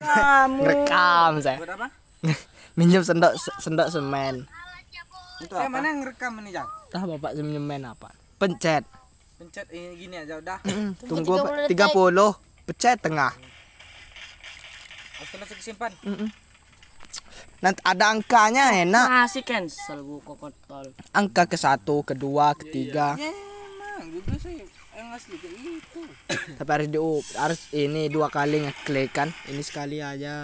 Kamu. Rekam saya. Buat apa? Minjem sendok sendok semen. Untuk eh, mana yang rekam ini, Jang? Tah bapak semen apa? Pencet. Pencet ini gini aja udah. Tunggu 30 30. detik. Pencet tengah. Oke, langsung disimpan. Nanti ada angkanya enak. Masih cancel bu kokotol. Angka ke satu, kedua, ketiga. Ya, emang juga sih yang asli kayak gitu. Tapi harus di harus ini dua kali ngeklik kan. Ini sekali aja.